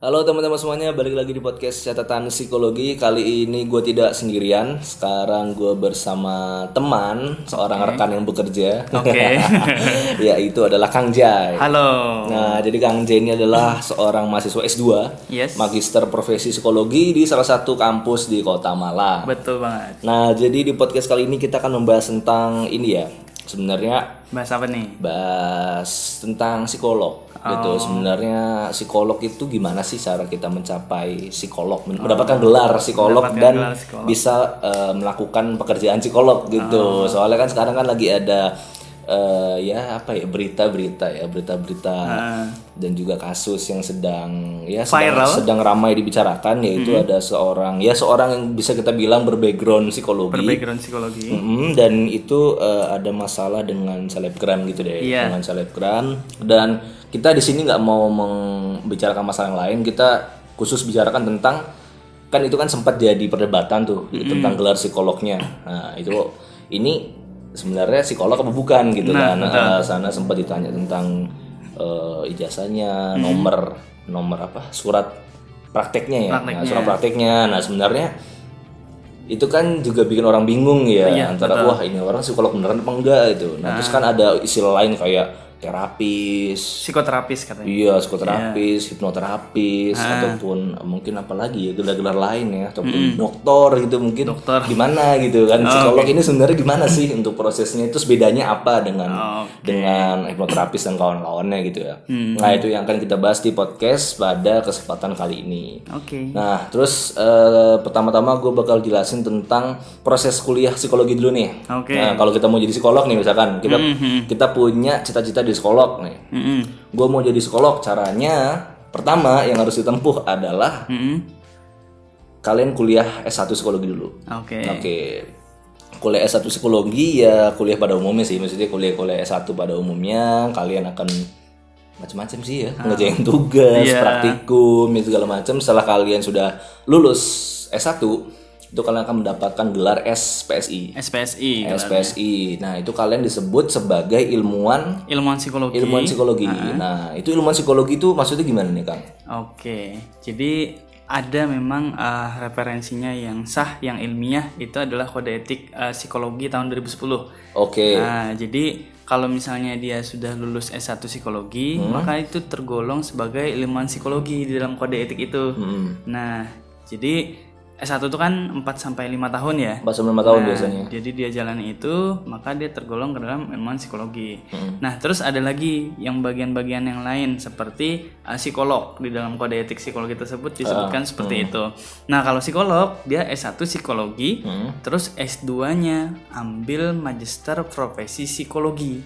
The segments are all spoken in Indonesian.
Halo teman-teman semuanya, balik lagi di podcast catatan psikologi. Kali ini gue tidak sendirian. Sekarang gue bersama teman, seorang rekan yang bekerja. Oke. ya itu adalah Kang Jai. Halo. Nah, jadi Kang Jai ini adalah seorang mahasiswa S2, Yes. magister profesi psikologi di salah satu kampus di Kota Malang. Betul banget. Nah, jadi di podcast kali ini kita akan membahas tentang ini ya. Sebenarnya Bahas apa nih? bahas tentang psikolog gitu Oh. sebenarnya psikolog itu gimana sih cara kita mencapai psikolog men- mendapatkan gelar psikolog Oh. Mendapatkan dan gelar psikolog. bisa eh, melakukan pekerjaan psikolog gitu Oh. soalnya kan sekarang kan lagi ada eh, ya apa ya berita-berita ya berita-berita dan juga kasus yang sedang ya sedang, Viral. sedang ramai dibicarakan yaitu ada seorang ya seorang yang bisa kita bilang berbackground psikologi Background psikologi. Mm-mm, dan itu eh, ada masalah dengan selebgram gitu deh, Iya. dengan selebgram. Dan kita di sini nggak mau membicarakan masalah yang lain, kita khusus bicarakan tentang kan itu kan sempat jadi perdebatan tuh tentang gelar psikolognya. Nah itu ini sebenarnya psikolog apa bukan gitu Nah, kan? Nah, sana sempat ditanya tentang eh, ijazahnya, nomor nomor apa surat prakteknya ya, Nah, Prakteknya. surat prakteknya. Nah sebenarnya itu kan juga bikin orang bingung ya Iya, antara wah ini orang psikolog beneran apa enggak itu. Nah, terus kan ada istilah lain kayak terapis, Psikoterapis katanya. iya psikoterapis, hipnoterapis Ah. ataupun mungkin apa lagi ya gelar-gelar lain ya ataupun dokter gitu mungkin Dokter. gimana gitu kan psikolog ini sebenarnya gimana sih untuk prosesnya itu bedanya apa dengan Oh, dengan hipnoterapis dan kawan-kawannya gitu ya. Hmm. Nah, itu yang akan kita bahas di podcast pada kesempatan kali ini. Oke. Nah, terus eh, pertama-tama gue bakal jelasin tentang proses kuliah psikologi dulu nih. Oke. Nah, kalau kita mau jadi psikolog nih, misalkan kita Mhm. kita punya cita-cita di psikolog nih. Mm-mm. Gue mau jadi psikolog, caranya pertama yang harus ditempuh adalah Mm-mm. kalian kuliah S1 psikologi dulu. Oke. Oke. Kuliah S1 psikologi ya kuliah pada umumnya sih, maksudnya kuliah-kuliah S1 pada umumnya kalian akan macam-macam sih ya, ngerjain tugas, Iya. praktikum, segala macam. Setelah kalian sudah lulus S1, itu kalian akan mendapatkan gelar SPSI. SPSI. SPSI. Nah, itu kalian disebut sebagai ilmuwan Ilmuwan psikologi. ilmuwan psikologi. Nah, itu ilmuwan psikologi itu maksudnya gimana nih, Kang? Oke. Jadi ada memang uh, referensinya yang sah, yang ilmiah itu adalah kode etik uh, psikologi tahun 2010. Oke. Nah, jadi kalau misalnya dia sudah lulus S1 psikologi, maka itu tergolong sebagai ilmuwan psikologi di dalam kode etik itu. Hmm. Nah, jadi S1 itu kan 4 sampai 5 tahun ya. 4 sampai 5 tahun Nah, biasanya. Jadi dia jalani itu, maka dia tergolong ke dalam ilmuwan psikologi. Nah, terus ada lagi yang bagian-bagian yang lain seperti uh, psikolog di dalam kode etik psikologi tersebut disebutkan seperti itu. Nah, kalau psikolog dia S1 psikologi, terus S2-nya ambil magister profesi psikologi.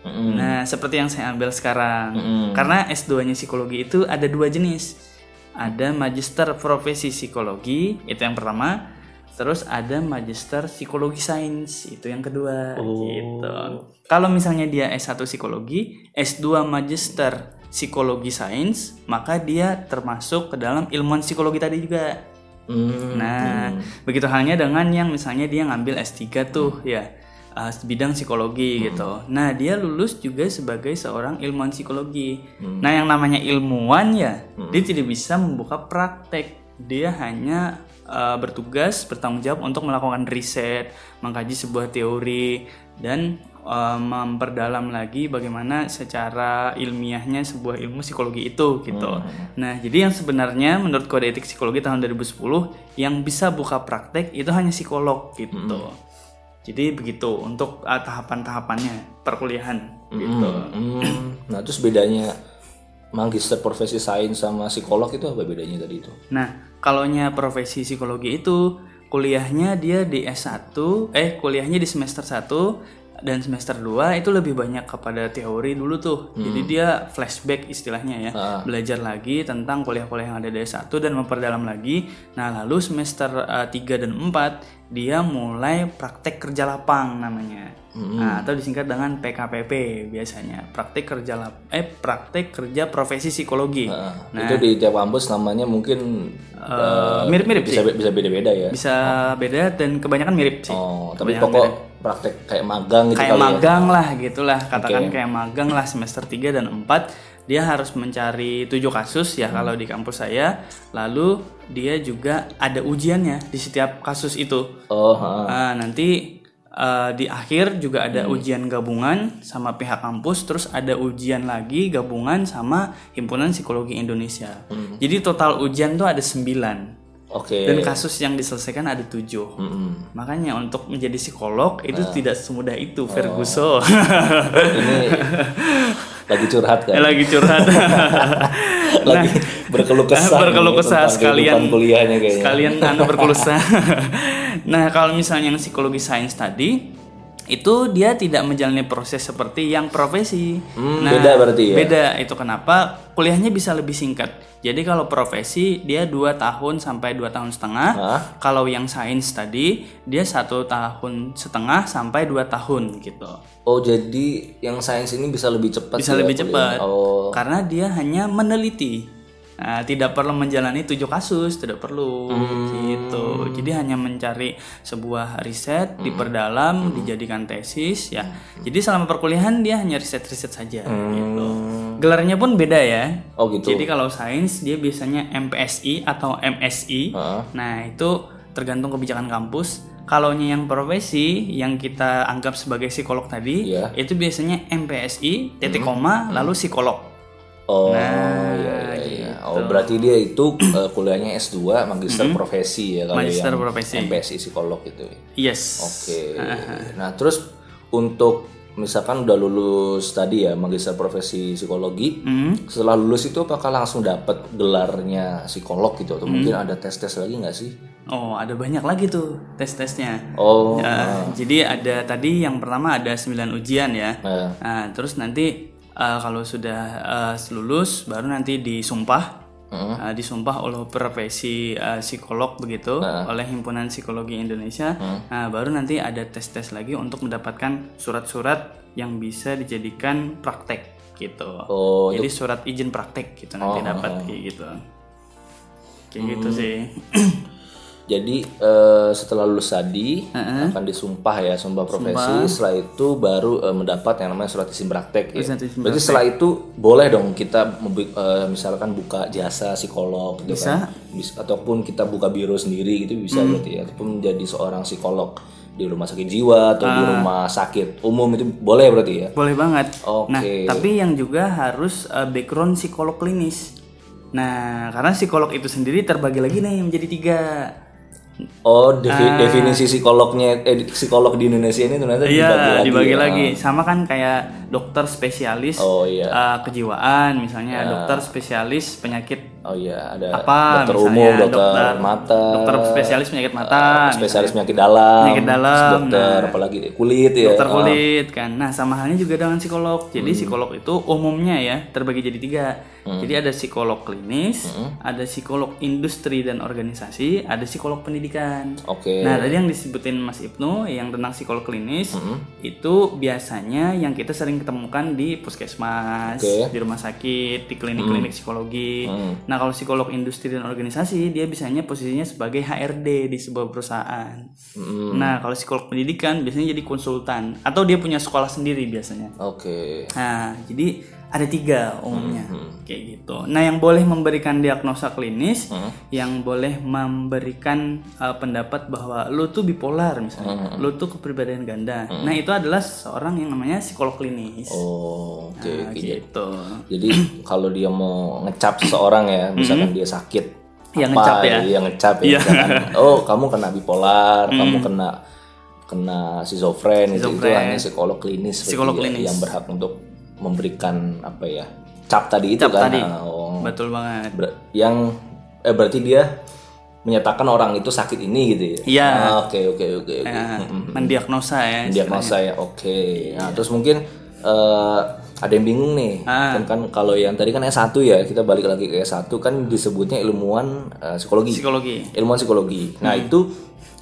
Mm-mm. Nah, seperti yang saya ambil sekarang. Karena S2-nya psikologi itu ada dua jenis. Ada magister profesi psikologi, itu yang pertama. Terus ada magister psikologi sains, itu yang kedua. Gitu. Kalau misalnya dia S1 psikologi, S2 magister psikologi sains, maka dia termasuk ke dalam ilmuwan psikologi tadi juga. Hmm. Nah, begitu halnya dengan yang misalnya dia ngambil S3 tuh ya uh, bidang psikologi gitu. Nah, dia lulus juga sebagai seorang ilmuwan psikologi. Nah, yang namanya ilmuwan ya, dia tidak bisa membuka praktek. Dia hanya uh, bertugas bertanggung jawab untuk melakukan riset, mengkaji sebuah teori dan uh, memperdalam lagi bagaimana secara ilmiahnya sebuah ilmu psikologi itu gitu. Nah, jadi yang sebenarnya menurut kode etik psikologi tahun 2010 yang bisa buka praktek itu hanya psikolog gitu. Jadi begitu untuk uh, tahapan-tahapannya perkuliahan gitu. Hmm. Nah, terus bedanya magister profesi sains sama psikolog itu apa bedanya tadi itu? Nah, kalaunya profesi psikologi itu kuliahnya dia di S1, eh kuliahnya di semester 1 dan semester 2 itu lebih banyak kepada teori dulu tuh. Jadi dia flashback istilahnya ya. Belajar lagi tentang kuliah-kuliah yang ada di S1 dan memperdalam lagi. Nah, lalu semester uh, 3 dan 4 dia mulai praktek kerja lapang namanya. Nah, atau disingkat dengan PKPP biasanya. Praktek kerja lap eh praktek kerja profesi psikologi. Nah, itu di tiap kampus namanya mungkin Eh, mirip-mirip bisa bisa beda-beda ya. bisa beda dan kebanyakan mirip sih. Oh, tapi Kebanyakan pokok praktek kayak magang gitu kayak kali ya. magang lah gitulah katakan kayak magang lah semester 3 dan 4 dia harus mencari tujuh kasus ya kalau di kampus saya. Lalu dia juga ada ujiannya di setiap kasus itu. Oh, ha. Nah, nanti eh, di akhir juga ada ujian gabungan sama pihak kampus, terus ada ujian lagi gabungan sama Himpunan Psikologi Indonesia. Jadi total ujian tuh ada 9 Oke. dan kasus yang diselesaikan ada 7 Mm-mm. Makanya untuk menjadi psikolog itu Nah. tidak semudah itu, Oh. Ferguson. Ini lagi curhat kan? lagi curhat. lagi berkeluh kesah. berkeluh nih kesah sekalian kuliahnya kayaknya. sekalian anu berkeluh kesah. nah, kalau misalnya yang psikologi sains tadi itu dia tidak menjalani proses seperti yang profesi. Hmm, nah, beda berarti ya? Beda itu kenapa kuliahnya bisa lebih singkat. Jadi kalau profesi dia dua tahun sampai dua tahun setengah. Hah? Kalau yang sains tadi dia satu tahun setengah sampai dua tahun gitu. Oh jadi yang sains ini bisa lebih cepat Bisa ya lebih cepat. Oh. Karena dia hanya meneliti. Nah, tidak perlu menjalani tujuh kasus, tidak perlu Hmm. gitu. Jadi hanya mencari sebuah riset, Hmm. diperdalam, dijadikan tesis ya. Jadi selama perkuliahan dia hanya riset-riset saja gitu. Gelarnya pun beda ya. Hmm. Oh gitu. Jadi kalau sains dia biasanya MPSI atau MSI. Heeh. Nah, itu tergantung kebijakan kampus. Kalau yang profesi yang kita anggap sebagai psikolog tadi, Iya. itu biasanya MPSI, titik koma, lalu psikolog. Oh Nah, iya iya iya. Oh berarti dia itu eh, kuliahnya S2 magister profesi ya kalau Magister yang profesi. MPSI psikolog itu. ya. Yes. Oke. Nah, terus untuk misalkan udah lulus tadi ya magister profesi psikologi, Hmm. setelah lulus itu apakah langsung dapat gelarnya psikolog gitu atau mungkin ada tes-tes lagi nggak sih? Oh, ada banyak lagi tuh tes-tesnya. Oh, Ya, Jadi ada tadi yang pertama ada 9 ujian ya. nah, Nah, terus nanti eh, kalau sudah eh, lulus baru nanti disumpah. Eh, disumpah oleh profesi eh, psikolog begitu oleh Himpunan Psikologi Indonesia. Nah, baru nanti ada tes-tes lagi untuk mendapatkan surat-surat yang bisa dijadikan praktek gitu. Oh, Jadi surat izin praktek gitu nanti dapat kayak gitu. Kayak gitu sih. Jadi eh, setelah lulus tadi akan disumpah ya sumpah profesi. Setelah itu baru eh, mendapat yang namanya surat izin praktek. Ya. Berarti setelah itu boleh dong kita eh, misalkan buka jasa psikolog gitu kan. Bis- ataupun kita buka biro sendiri gitu bisa berarti ya. Ataupun menjadi seorang psikolog di rumah sakit jiwa atau di rumah sakit umum itu boleh berarti ya. Boleh banget. Oke. Nah, tapi yang juga harus uh, background psikolog klinis. Nah, karena psikolog itu sendiri terbagi lagi nih menjadi tiga. Oh, defi- Ah. definisi psikolognya eh, psikolog di Indonesia ini ternyata dibagi Iya, lagi. dibagi ya. lagi. Sama kan kayak dokter spesialis Oh iya. uh, kejiwaan, misalnya dokter spesialis penyakit Oh iya, ada apa, dokter misalnya umum, dokter, dokter mata, dokter spesialis penyakit mata, eh, spesialis penyakit dalam, Penyakit dalam, dokter apalagi kulit ya. dokter Oh, kulit kan. Nah, sama halnya juga dengan psikolog. Hmm. Jadi psikolog itu umumnya ya terbagi jadi tiga. Jadi ada psikolog klinis, Hmm. ada psikolog industri dan organisasi, ada psikolog pendidikan. Oke. Nah, tadi yang disebutin Mas Ibnu yang tentang psikolog klinis Hmm. itu biasanya yang kita sering ketemukan di puskesmas, Oke. di rumah sakit, di klinik-klinik psikologi. Hmm. Nah, kalau psikolog industri dan organisasi dia biasanya posisinya sebagai HRD di sebuah perusahaan. Hmm. Nah, kalau psikolog pendidikan biasanya jadi konsultan atau dia punya sekolah sendiri biasanya. Oke. Nah, jadi ada tiga umumnya Hmm. kayak gitu. Nah, yang boleh memberikan diagnosa klinis, Hmm. yang boleh memberikan uh, pendapat bahwa lu tuh bipolar misalnya, Hmm. lu tuh kepribadian ganda. Nah, itu adalah seorang yang namanya psikolog klinis. Oh, oke. Nah, oke. gitu. Jadi kalau dia mau ngecap seseorang ya, misalkan dia sakit, Yang apa ngecap ya? gitu, yang ngecap ya. Iya. misalkan, oh, kamu kena bipolar, kamu kena kena schizofren, itu, itu Schizofren. hanya psikolog klinis, Psikolog ya, klinis. yang berhak untuk memberikan apa ya cap tadi itu Cap kan. tadi. Ah, oh. Betul banget. Ber- yang eh berarti dia menyatakan orang itu sakit ini gitu ya. Iya. Ah, Oke oke oke oke. Nah, mendiagnosa ya. Diagnosa ya. Oke. Nah, terus mungkin eh, ada yang bingung nih. Ah. Kan, kan kalau yang tadi kan S1 ya, kita balik lagi ke S1 kan disebutnya ilmuwan eh, psikologi. Psikologi. Ilmuwan psikologi. Nah, itu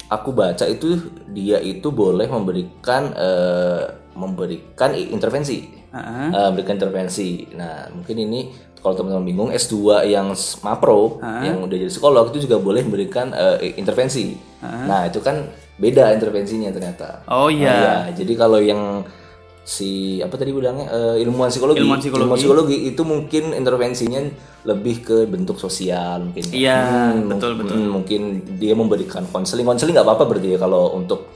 aku baca itu dia itu boleh memberikan eh, memberikan intervensi. Heeh. Eh, memberikan intervensi. Nah, mungkin ini kalau teman-teman bingung S2 yang mapro yang udah jadi psikolog itu juga boleh memberikan eh, intervensi. Nah, itu kan beda intervensinya ternyata. Oh Nah, iya. iya. Jadi kalau yang si apa tadi bilangnya eh, ilmuwan psikologi. Ilmuwan psikologi. psikologi itu mungkin intervensinya lebih ke bentuk sosial mungkin. Iya, Hmm, betul betul. mungkin dia memberikan konseling. Konseling nggak apa-apa berarti ya kalau untuk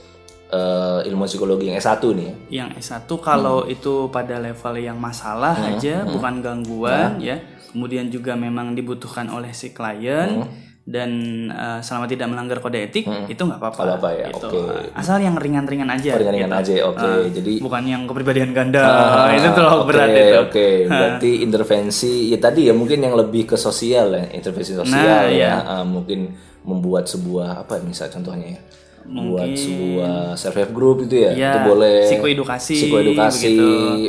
eh, ilmu psikologi yang S1 nih ya. Yang S1 kalau Hmm. itu pada level yang masalah aja, bukan gangguan ya. Kemudian juga memang dibutuhkan oleh si klien dan eh, selama tidak melanggar kode etik itu nggak apa-apa. Apa-apa ya, gitu. oke. Asal yang ringan-ringan aja. Ringan-ringan gitu. aja, oke. Jadi Bukan yang kepribadian ganda. Ah, itu terlalu oke, berat itu. Oke, berarti intervensi ya tadi ya mungkin yang lebih ke sosial ya, intervensi sosial Nah, ya. iya. Ah, mungkin membuat sebuah apa misal contohnya ya. Membuat sebuah self help group itu ya. Iya, itu boleh psikoedukasi, psikoedukasi begitu.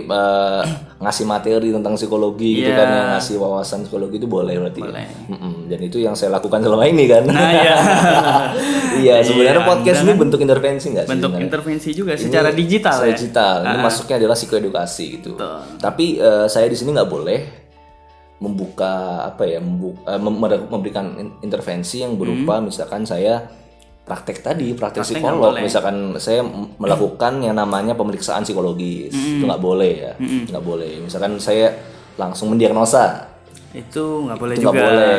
eh, ngasih materi tentang psikologi gitu Iya. kan ya, ngasih wawasan psikologi itu boleh berarti. ya. Boleh. Mm-mm, Dan itu yang saya lakukan selama ini kan. Nah, iya. iya, sebenarnya Iya, podcast ini kan bentuk intervensi nggak sih? Bentuk sebenarnya? intervensi juga Ini secara digital secara ya. digital. Ini masuknya adalah psikoedukasi gitu. Tapi eh, saya di sini nggak boleh membuka apa ya, membu- eh, mem- memberikan in- intervensi yang berupa misalkan saya praktek tadi, praktek. Praktek psikolog. Misalkan saya melakukan yang namanya pemeriksaan psikologis, Hmm. itu nggak boleh ya, nggak boleh. Misalkan saya langsung mendiagnosa, Itu nggak boleh itu juga. boleh.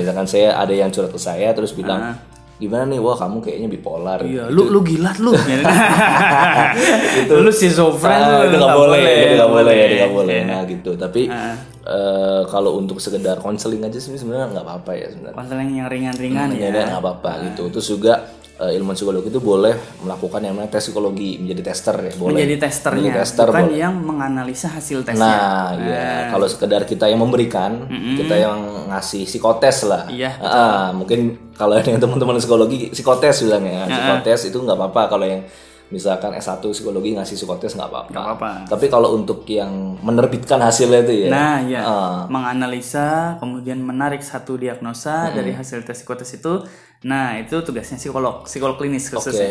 Misalkan saya ada yang curhat ke saya terus bilang, gimana nih, wah kamu kayaknya bipolar. Iya, lu lu gila lu. itu lu schizofren Ah, lu itu nggak boleh, itu nggak boleh, Iya. itu nggak boleh. Nah gitu. Tapi eh, kalau untuk sekedar konseling aja sih sebenarnya nggak apa-apa ya sebenarnya. Konseling yang ringan-ringan Ya, ya. nggak apa-apa gitu. Terus juga eh, ilmu psikologi itu boleh melakukan yang namanya tes psikologi, menjadi tester ya, boleh. Menjadi testernya, Menjadi tester bukan boleh. yang menganalisa hasil tesnya. Nah, iya. Kalau sekedar kita yang memberikan, kita yang ngasih psikotes lah. Iya, Ah, mungkin kalau yang teman-teman psikologi psikotes bilangnya. Psikotes itu nggak apa-apa kalau yang misalkan S1 psikologi ngasih psikotes nggak apa-apa. Apa-apa. Tapi kalau untuk yang menerbitkan hasilnya itu ya. Nah, ya. Ah. Menganalisa, kemudian menarik satu diagnosa dari hasil tes psikotes itu. Nah, itu tugasnya psikolog, psikolog klinis Oke. khususnya.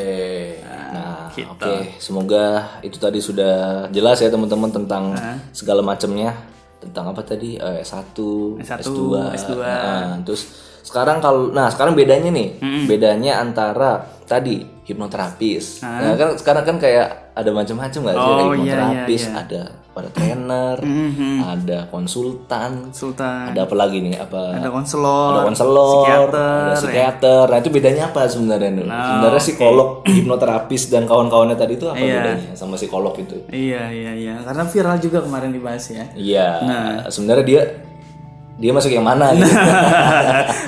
Nah, gitu. oke. Semoga itu tadi sudah jelas ya teman-teman tentang segala macamnya tentang apa tadi Eh, S1, S1, S2, S2. Nah, terus sekarang kalau nah sekarang bedanya nih, bedanya antara tadi hipnoterapis. Nah, kan sekarang kan kayak ada macam-macam nggak sih? Ada Oh, iya, hipnoterapis, iya, iya. ada ada trainer, ada konsultan, Sultan, ada apa lagi nih? Apa ada konselor, ada konselor, psikiater, ya. ada psikiater. Nah itu bedanya apa sebenarnya nih? sebenarnya psikolog, hipnoterapis dan kawan-kawannya tadi itu apa Iya. bedanya sama psikolog itu? Iya, iya, iya. Karena viral juga kemarin dibahas ya. Iya. Nah. Sebenarnya dia dia masuk yang mana gitu?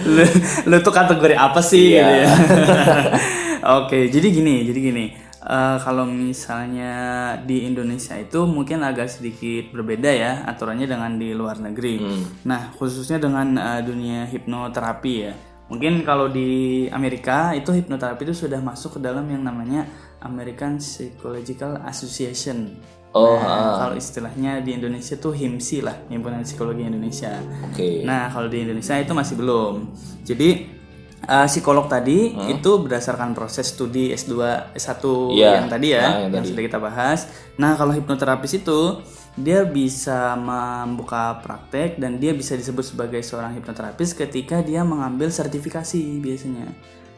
lu, lu tuh kategori apa sih Iya. gitu ya. Oke, jadi gini, jadi gini. Eh, kalau misalnya di Indonesia itu mungkin agak sedikit berbeda ya aturannya dengan di luar negeri. Hmm. Nah, khususnya dengan eh, dunia hipnoterapi ya. Mungkin kalau di Amerika itu hipnoterapi itu sudah masuk ke dalam yang namanya American Psychological Association. Oh, Nah, kalau istilahnya di Indonesia tuh HIMSI lah, Himpunan Psikologi Indonesia. Oke. Nah, kalau di Indonesia itu masih belum. Jadi eh, psikolog tadi itu berdasarkan proses studi S2, S1 Iya. yang tadi ya, Ah, yang yang, sudah kita bahas. Nah, kalau hipnoterapis itu dia bisa membuka praktek dan dia bisa disebut sebagai seorang hipnoterapis ketika dia mengambil sertifikasi biasanya.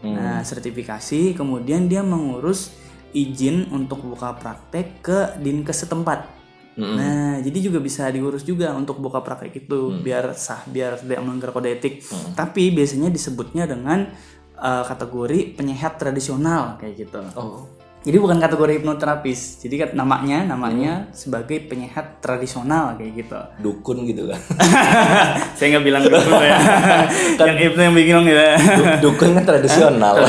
Nah, sertifikasi kemudian dia mengurus izin untuk buka praktek ke dinkes setempat. Nah, jadi juga bisa diurus juga untuk buka praktek itu biar sah, biar tidak melanggar kode etik. Tapi biasanya disebutnya dengan uh, kategori penyehat tradisional kayak gitu. Oh. Jadi bukan kategori hipnoterapis. Jadi namanya namanya sebagai penyehat tradisional kayak gitu. Dukun gitu kan? Saya nggak bilang dulu ya. yang itu yang bingung ya. Du- Dukun kan tradisional.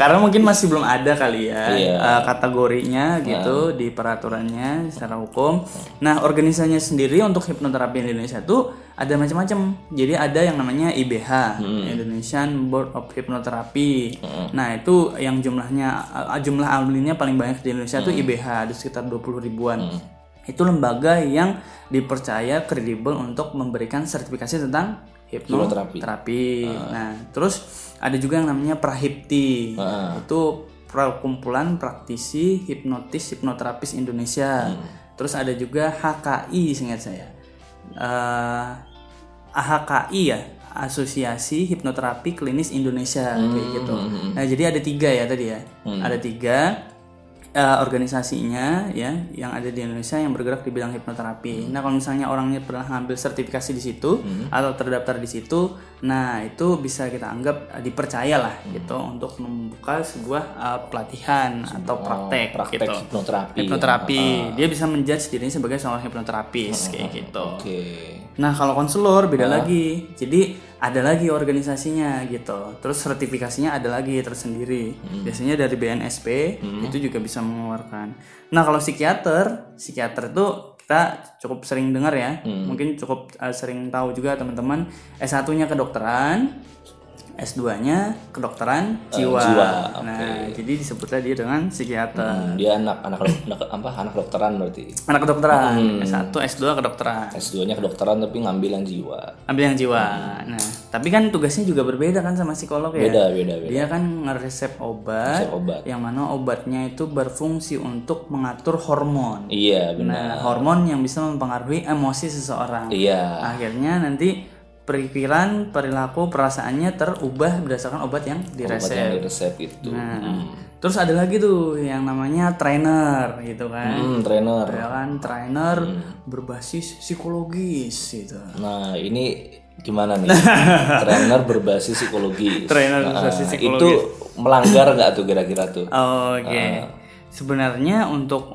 Karena mungkin masih belum ada kali ya Iya. eh, kategorinya gitu di peraturannya secara hukum. Nah, organisasinya sendiri untuk hipnoterapi di Indonesia itu ada macam-macam. Jadi ada yang namanya IBH, Indonesian Board of Hypnotherapy. Nah, itu yang jumlahnya eh, jumlah ahlinya paling banyak di Indonesia itu IBH, ada sekitar 20 ribuan. Itu lembaga yang dipercaya kredibel untuk memberikan sertifikasi tentang Hipnoterapi. hipnoterapi. Nah, terus ada juga yang namanya Prahipti. Itu perkumpulan praktisi hipnotis hipnoterapis Indonesia. Terus ada juga HKI seingat saya. Eh, AHKI ya, Asosiasi Hipnoterapi Klinis Indonesia kayak gitu. Nah, jadi ada tiga ya tadi ya. Ada tiga. Eh, organisasinya ya yang ada di Indonesia yang bergerak di bidang hipnoterapi. Nah, kalau misalnya orangnya pernah ngambil sertifikasi di situ atau terdaftar di situ, nah itu bisa kita anggap eh, dipercaya lah gitu untuk membuka sebuah eh, pelatihan atau praktek, praktek gitu. hipnoterapi. ya. Hipnoterapi. Dia bisa menjudge dirinya sebagai seorang hipnoterapis kayak gitu. Oke. Nah, kalau konselor beda lagi. Jadi ada lagi organisasinya gitu. Terus sertifikasinya ada lagi tersendiri. Biasanya dari BNSP itu juga bisa mengeluarkan. Nah, kalau psikiater, psikiater itu kita cukup sering dengar ya. Mungkin cukup uh, sering tahu juga teman-teman S1-nya kedokteran, S2-nya kedokteran jiwa. jiwa, Nah, jadi disebutlah dia dengan psikiater. Hmm, dia anak anak anak apa anak kedokteran berarti. Anak kedokteran, S1, S2 kedokteran. S2-nya kedokteran tapi ngambil yang jiwa. ambil yang jiwa. Nah, tapi kan tugasnya juga berbeda kan sama psikolog ya. Beda beda beda. Dia kan ngeresep obat, Resep obat. yang mana obatnya itu berfungsi untuk mengatur hormon. Iya benar. Nah, hormon yang bisa mempengaruhi emosi seseorang. Iya. Akhirnya nanti pikiran, perilaku, perasaannya terubah berdasarkan obat yang Obat diresep. yang di resep itu. Nah, terus ada lagi tuh yang namanya trainer gitu kan. Hmm, trainer. Ya kan, trainer berbasis psikologis gitu. Nah ini gimana nih? trainer berbasis psikologi. Trainer Nah, berbasis psikologis. Itu melanggar nggak tuh kira-kira tuh? Oke. Sebenarnya untuk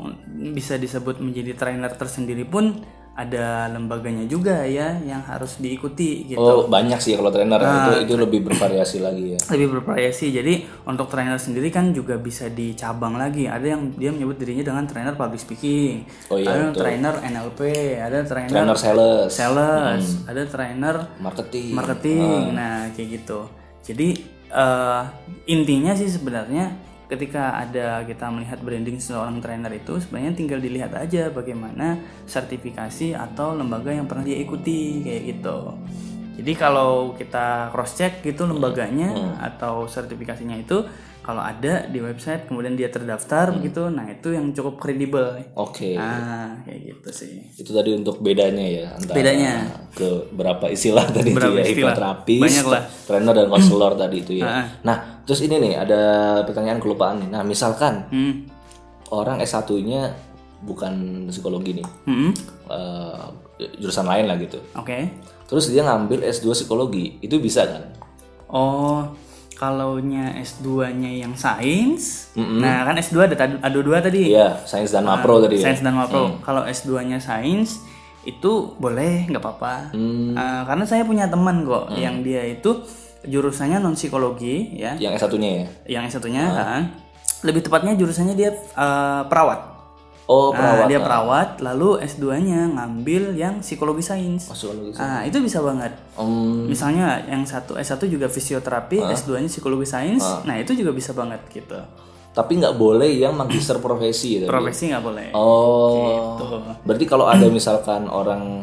bisa disebut menjadi trainer tersendiri pun ada lembaganya juga ya yang harus diikuti gitu. Oh banyak sih kalau trainer Nah. itu itu lebih bervariasi lagi ya. Lebih bervariasi. Jadi untuk trainer sendiri kan juga bisa dicabang lagi. Ada yang dia menyebut dirinya dengan trainer public speaking. Oh iya, ada betul. trainer NLP, ada trainer, Trainer sales, sales, ada trainer marketing. marketing. Nah, kayak gitu. Jadi eh, intinya sih sebenarnya ketika ada kita melihat branding seorang trainer itu sebenarnya tinggal dilihat aja bagaimana sertifikasi atau lembaga yang pernah dia ikuti kayak gitu. Jadi kalau kita cross check gitu lembaganya atau sertifikasinya itu kalau ada di website kemudian dia terdaftar begitu, nah itu yang cukup kredibel. Oke. Ah, kayak gitu sih. Itu tadi untuk bedanya ya antara Bedanya. ke berapa istilah tadi Berapa itu ya istilah. hipnoterapis, Banyak lah. trainer dan konselor tadi itu ya. Ah. Nah, terus ini nih ada pertanyaan kelupaan nih. Nah, misalkan Hmm. orang S1-nya bukan psikologi nih. Hmm. eh, jurusan lain lah gitu. Oke. Terus dia ngambil S2 psikologi, itu bisa kan? Oh, kalaunya S2-nya yang sains. Nah, kan S2 ada ada dua tadi. Iya, sains dan mapro tadi ya. Sains dan mapro. Kalau S2-nya sains itu boleh nggak apa-apa. Eh, karena saya punya teman kok yang dia itu jurusannya non psikologi ya. Yang S1-nya ya. Yang satunya lebih tepatnya jurusannya dia eh, perawat. Oh, Nah, perawat. dia perawat lalu S2-nya ngambil yang psikologi sains. Oh, psikologi. Ah, itu bisa banget. Hmm, Misalnya yang satu S1 juga fisioterapi, S2-nya psikologi sains. Nah, itu juga bisa banget gitu. tapi nggak boleh yang magister profesi tadi? Profesi nggak boleh. Oh. Gitu. Berarti kalau ada misalkan orang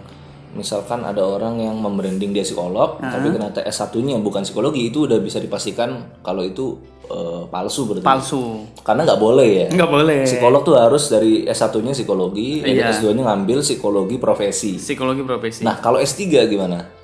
misalkan ada orang yang membranding dia psikolog, tapi ternyata S1-nya bukan psikologi, itu udah bisa dipastikan kalau itu eh, palsu berarti. Palsu. Karena nggak boleh ya. Nggak boleh. Psikolog tuh harus dari S1-nya psikologi, Iya. S2-nya ngambil psikologi profesi. Psikologi profesi. Nah, kalau S3 gimana?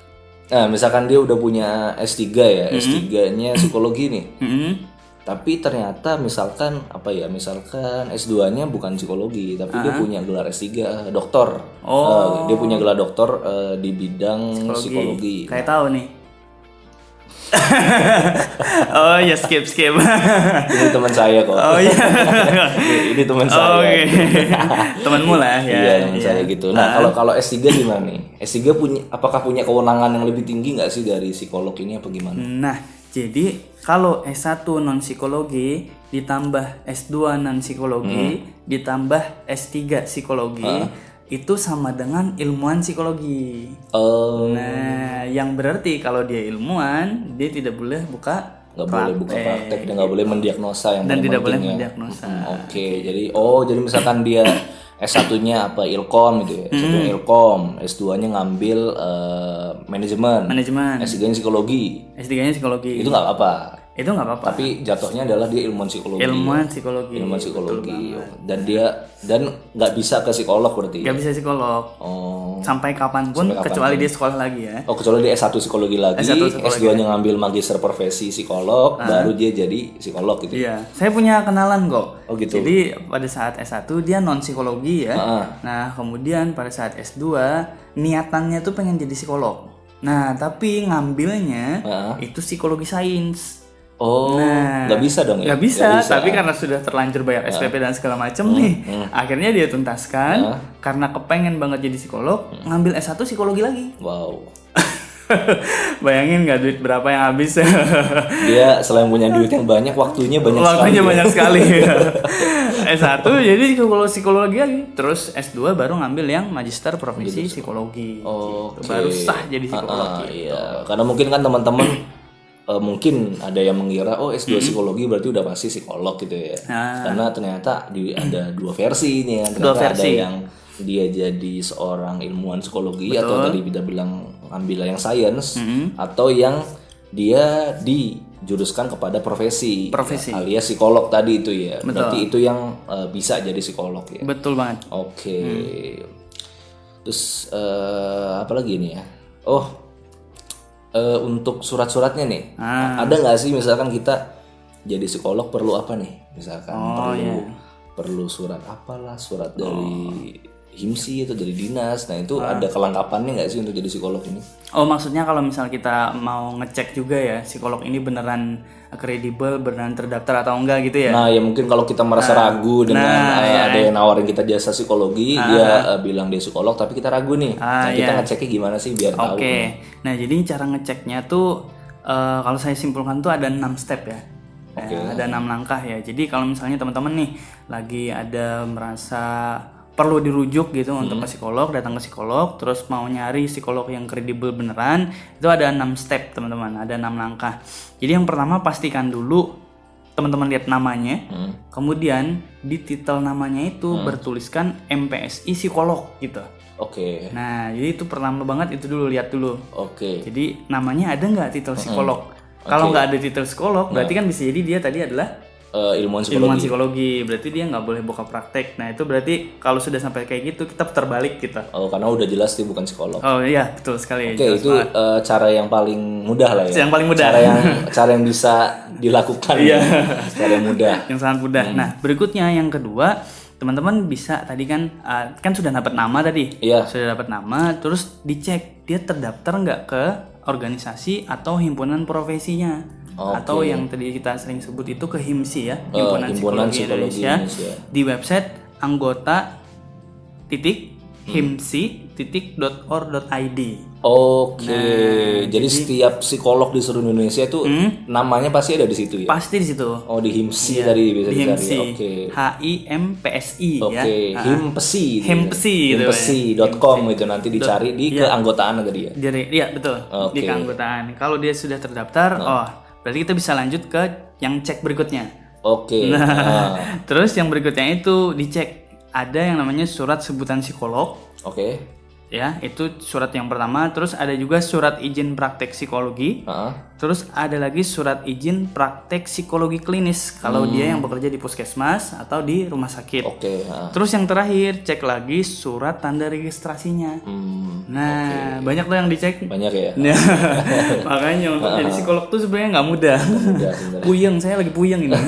Nah, misalkan dia udah punya S3 ya, S3-nya psikologi nih. Mm-mm. Tapi ternyata misalkan apa ya, misalkan S2-nya bukan psikologi, tapi dia punya gelar S3 eh, doktor. Oh. Eh, dia punya gelar doktor eh, di bidang psikologi. Kayak tahu nih. oh ya skip skip. Ini teman saya kok. oh iya. ini, teman saya. Oke. Temanmu lah ya. Iya, teman saya gitu. Nah, kalau kalau S3 gimana nih? S3 punya apakah punya kewenangan yang lebih tinggi nggak sih dari psikolog ini apa gimana? Nah, jadi kalau S1 non psikologi ditambah S2 non psikologi ditambah S3 psikologi itu sama dengan ilmuwan psikologi. Eh, Nah, yang berarti kalau dia ilmuwan, dia tidak boleh buka nggak boleh buka praktek dan nggak boleh mendiagnosa yang dan tidak boleh penting ya. mendiagnosa. Hmm, Oke, jadi oh jadi misalkan dia S1-nya apa Ilkom gitu ya. S1-nya Ilkom, S2-nya ngambil eh, manajemen, Manajemen, S3-nya psikologi. S3-nya psikologi. Itu nggak apa-apa. Itu nggak apa-apa Tapi jatuhnya adalah dia ilmuwan psikologi. ilmuwan psikologi ilmuwan psikologi. Dan dia dan nggak bisa ke psikolog berarti. nggak bisa psikolog Oh. sampai kapan pun kecuali dia sekolah lagi ya Oh kecuali dia S1 psikologi lagi, S1 psikologi. S2-nya ngambil magister profesi psikolog, baru dia jadi psikolog gitu. Iya, saya punya kenalan kok. Oh, gitu. Jadi pada saat S1 dia non psikologi ya. Ah. Nah, kemudian pada saat S2 niatannya tuh pengen jadi psikolog. Nah, tapi ngambilnya Ah. itu psikologi sains. Oh, Nah, nggak bisa dong ya? Nggak bisa, tapi karena sudah terlanjur bayar SPP dan segala macem nih, akhirnya dia tuntaskan karena kepengen banget jadi psikolog, ngambil S1 psikologi lagi. Wow. Bayangin nggak duit berapa yang habis? Dia selain punya duit yang banyak, waktunya banyak Waktunya sekali. banyak sekali. S1 jadi psikologi psikologi lagi. Terus S2 baru ngambil yang magister profesi psikologi. Oke. Gitu. Baru sah jadi psikolog. Ah, iya. Karena mungkin kan teman-teman eh, mungkin ada yang mengira oh S2 psikologi berarti udah pasti psikolog gitu ya. Ah. Karena ternyata di, ada dua versi kan. Dua Ternyata ada versi. yang dia jadi seorang ilmuwan psikologi atau tadi kita bilang ambil yang sains atau yang dia dijuruskan kepada profesi, Profesi. alias psikolog tadi itu ya. Berarti itu yang eh, bisa jadi psikolog ya. Betul banget. Oke. Terus eh, apa lagi nih ya? Oh, eh, untuk surat-suratnya nih, ada nggak sih misalkan kita jadi psikolog perlu apa nih? Misalkan perlu perlu surat apalah, surat dari himsi atau dari dinas. Nah itu ada kelengkapannya nggak sih untuk jadi psikolog ini? Oh maksudnya kalau misal kita mau ngecek juga ya psikolog ini beneran kredibel, beneran terdaftar atau enggak gitu ya? Nah ya mungkin kalau kita merasa ragu dengan eh, ada yang nawarin kita jasa psikologi, dia eh, bilang dia psikolog, tapi kita ragu nih. nah, kita ngeceknya gimana sih biar tahu? Oke, nah jadi cara ngeceknya tuh eh, kalau saya simpulkan tuh ada enam step ya. Ya, ada enam langkah ya. Jadi kalau misalnya teman-teman nih lagi ada merasa perlu dirujuk gitu untuk ke psikolog, datang ke psikolog, terus mau nyari psikolog yang kredibel beneran, itu ada enam step teman-teman, ada enam langkah. Jadi yang pertama pastikan dulu teman-teman lihat namanya, kemudian di titel namanya itu bertuliskan MPSI psikolog gitu. Oke, Nah, jadi itu pertama banget itu dulu lihat dulu. oke. Jadi namanya ada nggak titel psikolog? Kalau nggak ada titel psikolog, berarti kan bisa jadi dia tadi adalah Eh, ilmuwan psikologi. ilmuwan psikologi. Berarti dia nggak boleh buka praktek. Nah itu berarti kalau sudah sampai kayak gitu kita putar balik kita. Oh, karena udah jelas dia bukan psikolog. Oh iya betul sekali. Oke, itu eh, cara yang paling mudah lah ya. Yang paling mudah. Cara yang cara yang bisa dilakukan. Iya. Cara yang mudah. Yang sangat mudah. Nah berikutnya yang kedua teman-teman bisa tadi kan uh, kan sudah dapat nama tadi. Iya. Sudah dapat nama, terus dicek dia terdaftar nggak ke organisasi atau himpunan profesinya. Oke. Atau yang tadi kita sering sebut itu ke HIMSI ya, Eh, Himpunan, Himpunan Psikologi, Psikologi Indonesia, Indonesia. di website anggota titik himsi titik .or.id. Oke, Nah, jadi, setiap psikolog di seluruh Indonesia itu namanya pasti ada di situ ya. Hmm? Pasti di situ. Oh, di HIMSI tadi bisa Di dicari. HIMSI. Oke. H I M P S I Oke, ya. Ah. himpesi. gitu ya. Himpesi gitu, Himpesi.com itu nanti dicari di keanggotaan tadi ya. Jadi iya betul Oke. di keanggotaan. Kalau dia sudah terdaftar, oh berarti kita bisa lanjut ke yang cek berikutnya. Oke. Nah, Nah, terus yang berikutnya itu dicek ada yang namanya surat sebutan psikolog, Oke. ya itu surat yang pertama. Terus ada juga surat izin praktek psikologi. Heeh. Terus ada lagi surat izin praktek psikologi klinis kalau Hmm. dia yang bekerja di puskesmas atau di rumah sakit. Oke, heeh. Terus yang terakhir cek lagi surat tanda registrasinya. Hmm, Nah banyak tuh yang dicek. banyak ya. Nah, makanya untuk jadi psikolog tuh sebenarnya nggak mudah. Mudah puyeng, saya lagi puyeng ini.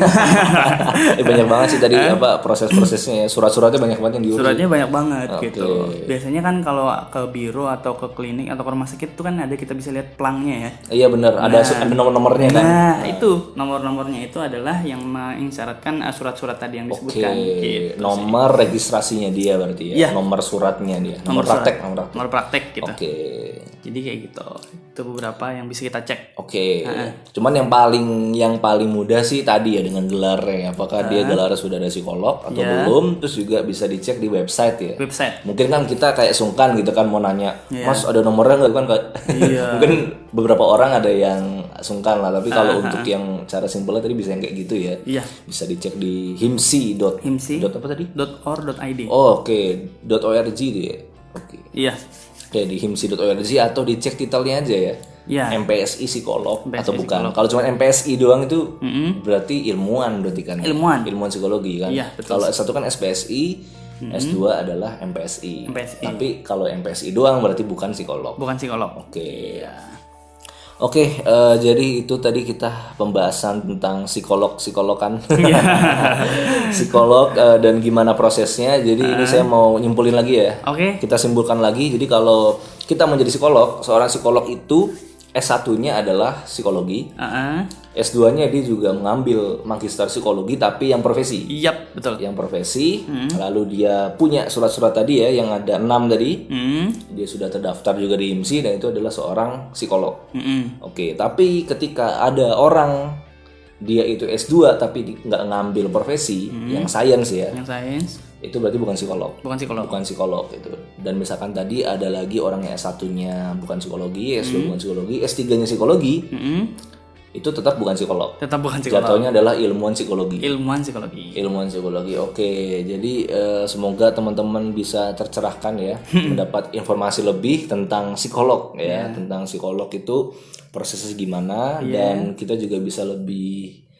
Eh, banyak banget sih tadi apa proses-prosesnya ya. Surat-suratnya banyak banget yang diurus. Suratnya banyak banget Oke. gitu. Biasanya kan kalau ke biro atau ke klinik atau ke rumah sakit tuh kan ada kita bisa lihat plangnya ya. Iya benar, ada ada nomor-nomornya kan. Nah, itu nomor-nomornya itu adalah yang mengisyaratkan uh, surat-surat tadi yang Oke, disebutkan. Gitu. nomor registrasinya dia berarti ya. Iya. Nomor suratnya dia. Nomor, praktek, nomor praktek. Nomor praktek gitu. Oke. Jadi kayak gitu. Itu beberapa yang bisa kita cek. Oke. Cuman yang paling yang paling mudah sih tadi ya dengan gelarnya. Apakah dia gelarnya sudah ada psikolog atau Ya. belum? Terus juga bisa dicek di website ya. Website. Mungkin kan kita kayak sungkan gitu kan mau nanya, Mas ada nomornya nggak kan? Kak?" Iya. Mungkin beberapa orang ada yang sungkan lah. Tapi kalau untuk yang cara simpelnya tadi bisa yang kayak gitu ya. Iya. Bisa dicek di himsi. dot- Himsi. dot apa tadi? .or.id. Oh, oke. dot .org itu ya. Oke. Iya. Oke di himsi.org atau dicek titelnya aja ya. Ya. MPSI psikolog MPSI atau bukan? Kalau cuma MPSI doang itu berarti ilmuwan berarti kan? ya? Ilmuwan. Ilmuwan psikologi kan? Betul. Kalau S1 kan SPSI, S2 adalah MPSI. MPSI. Tapi kalau MPSI doang berarti bukan psikolog. bukan psikolog Oke. ya Oke, eh, jadi itu tadi kita pembahasan tentang psikolog psikologan, Iya. psikolog eh, dan gimana prosesnya. Jadi ini saya mau nyimpulin lagi ya. oke Kita simpulkan lagi. Jadi kalau kita menjadi psikolog, seorang psikolog itu S1-nya adalah psikologi, Heeh. S2-nya dia juga mengambil magister psikologi tapi yang profesi. Yap, betul. Yang profesi, lalu dia punya surat-surat tadi ya yang ada enam tadi. Hmm. Dia sudah terdaftar juga di IMSI dan itu adalah seorang psikolog. Mm-mm. Oke, tapi ketika ada orang dia itu S2 tapi nggak ngambil profesi yang sains ya, Yang sains itu berarti bukan psikolog. bukan psikolog. Bukan psikolog itu. Dan misalkan tadi ada lagi orang yang S1-nya bukan psikologi, S2 bukan psikologi, S3-nya psikologi, Mm-mm. itu tetap bukan psikolog. Tetap bukan psikolog. Jatuhnya adalah ilmuwan psikologi. Ilmuwan psikologi. Ilmuwan psikologi. Oke, jadi eh, semoga teman-teman bisa tercerahkan ya, mendapat informasi lebih tentang psikolog ya, tentang psikolog itu prosesnya gimana dan kita juga bisa lebih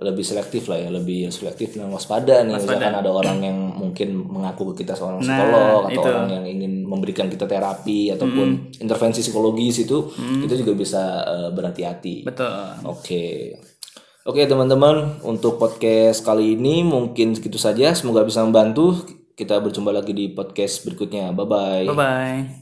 lebih selektif lah ya, lebih selektif dan waspada nih. Misalkan ada orang yang mungkin mengaku ke kita seorang psikolog atau itu. orang yang ingin memberikan kita terapi ataupun intervensi psikologis itu, kita juga bisa eh, berhati-hati. Betul. Oke. Oke teman-teman, untuk podcast kali ini mungkin segitu saja. Semoga bisa membantu. Kita berjumpa lagi di podcast berikutnya. Bye-bye. Bye bye.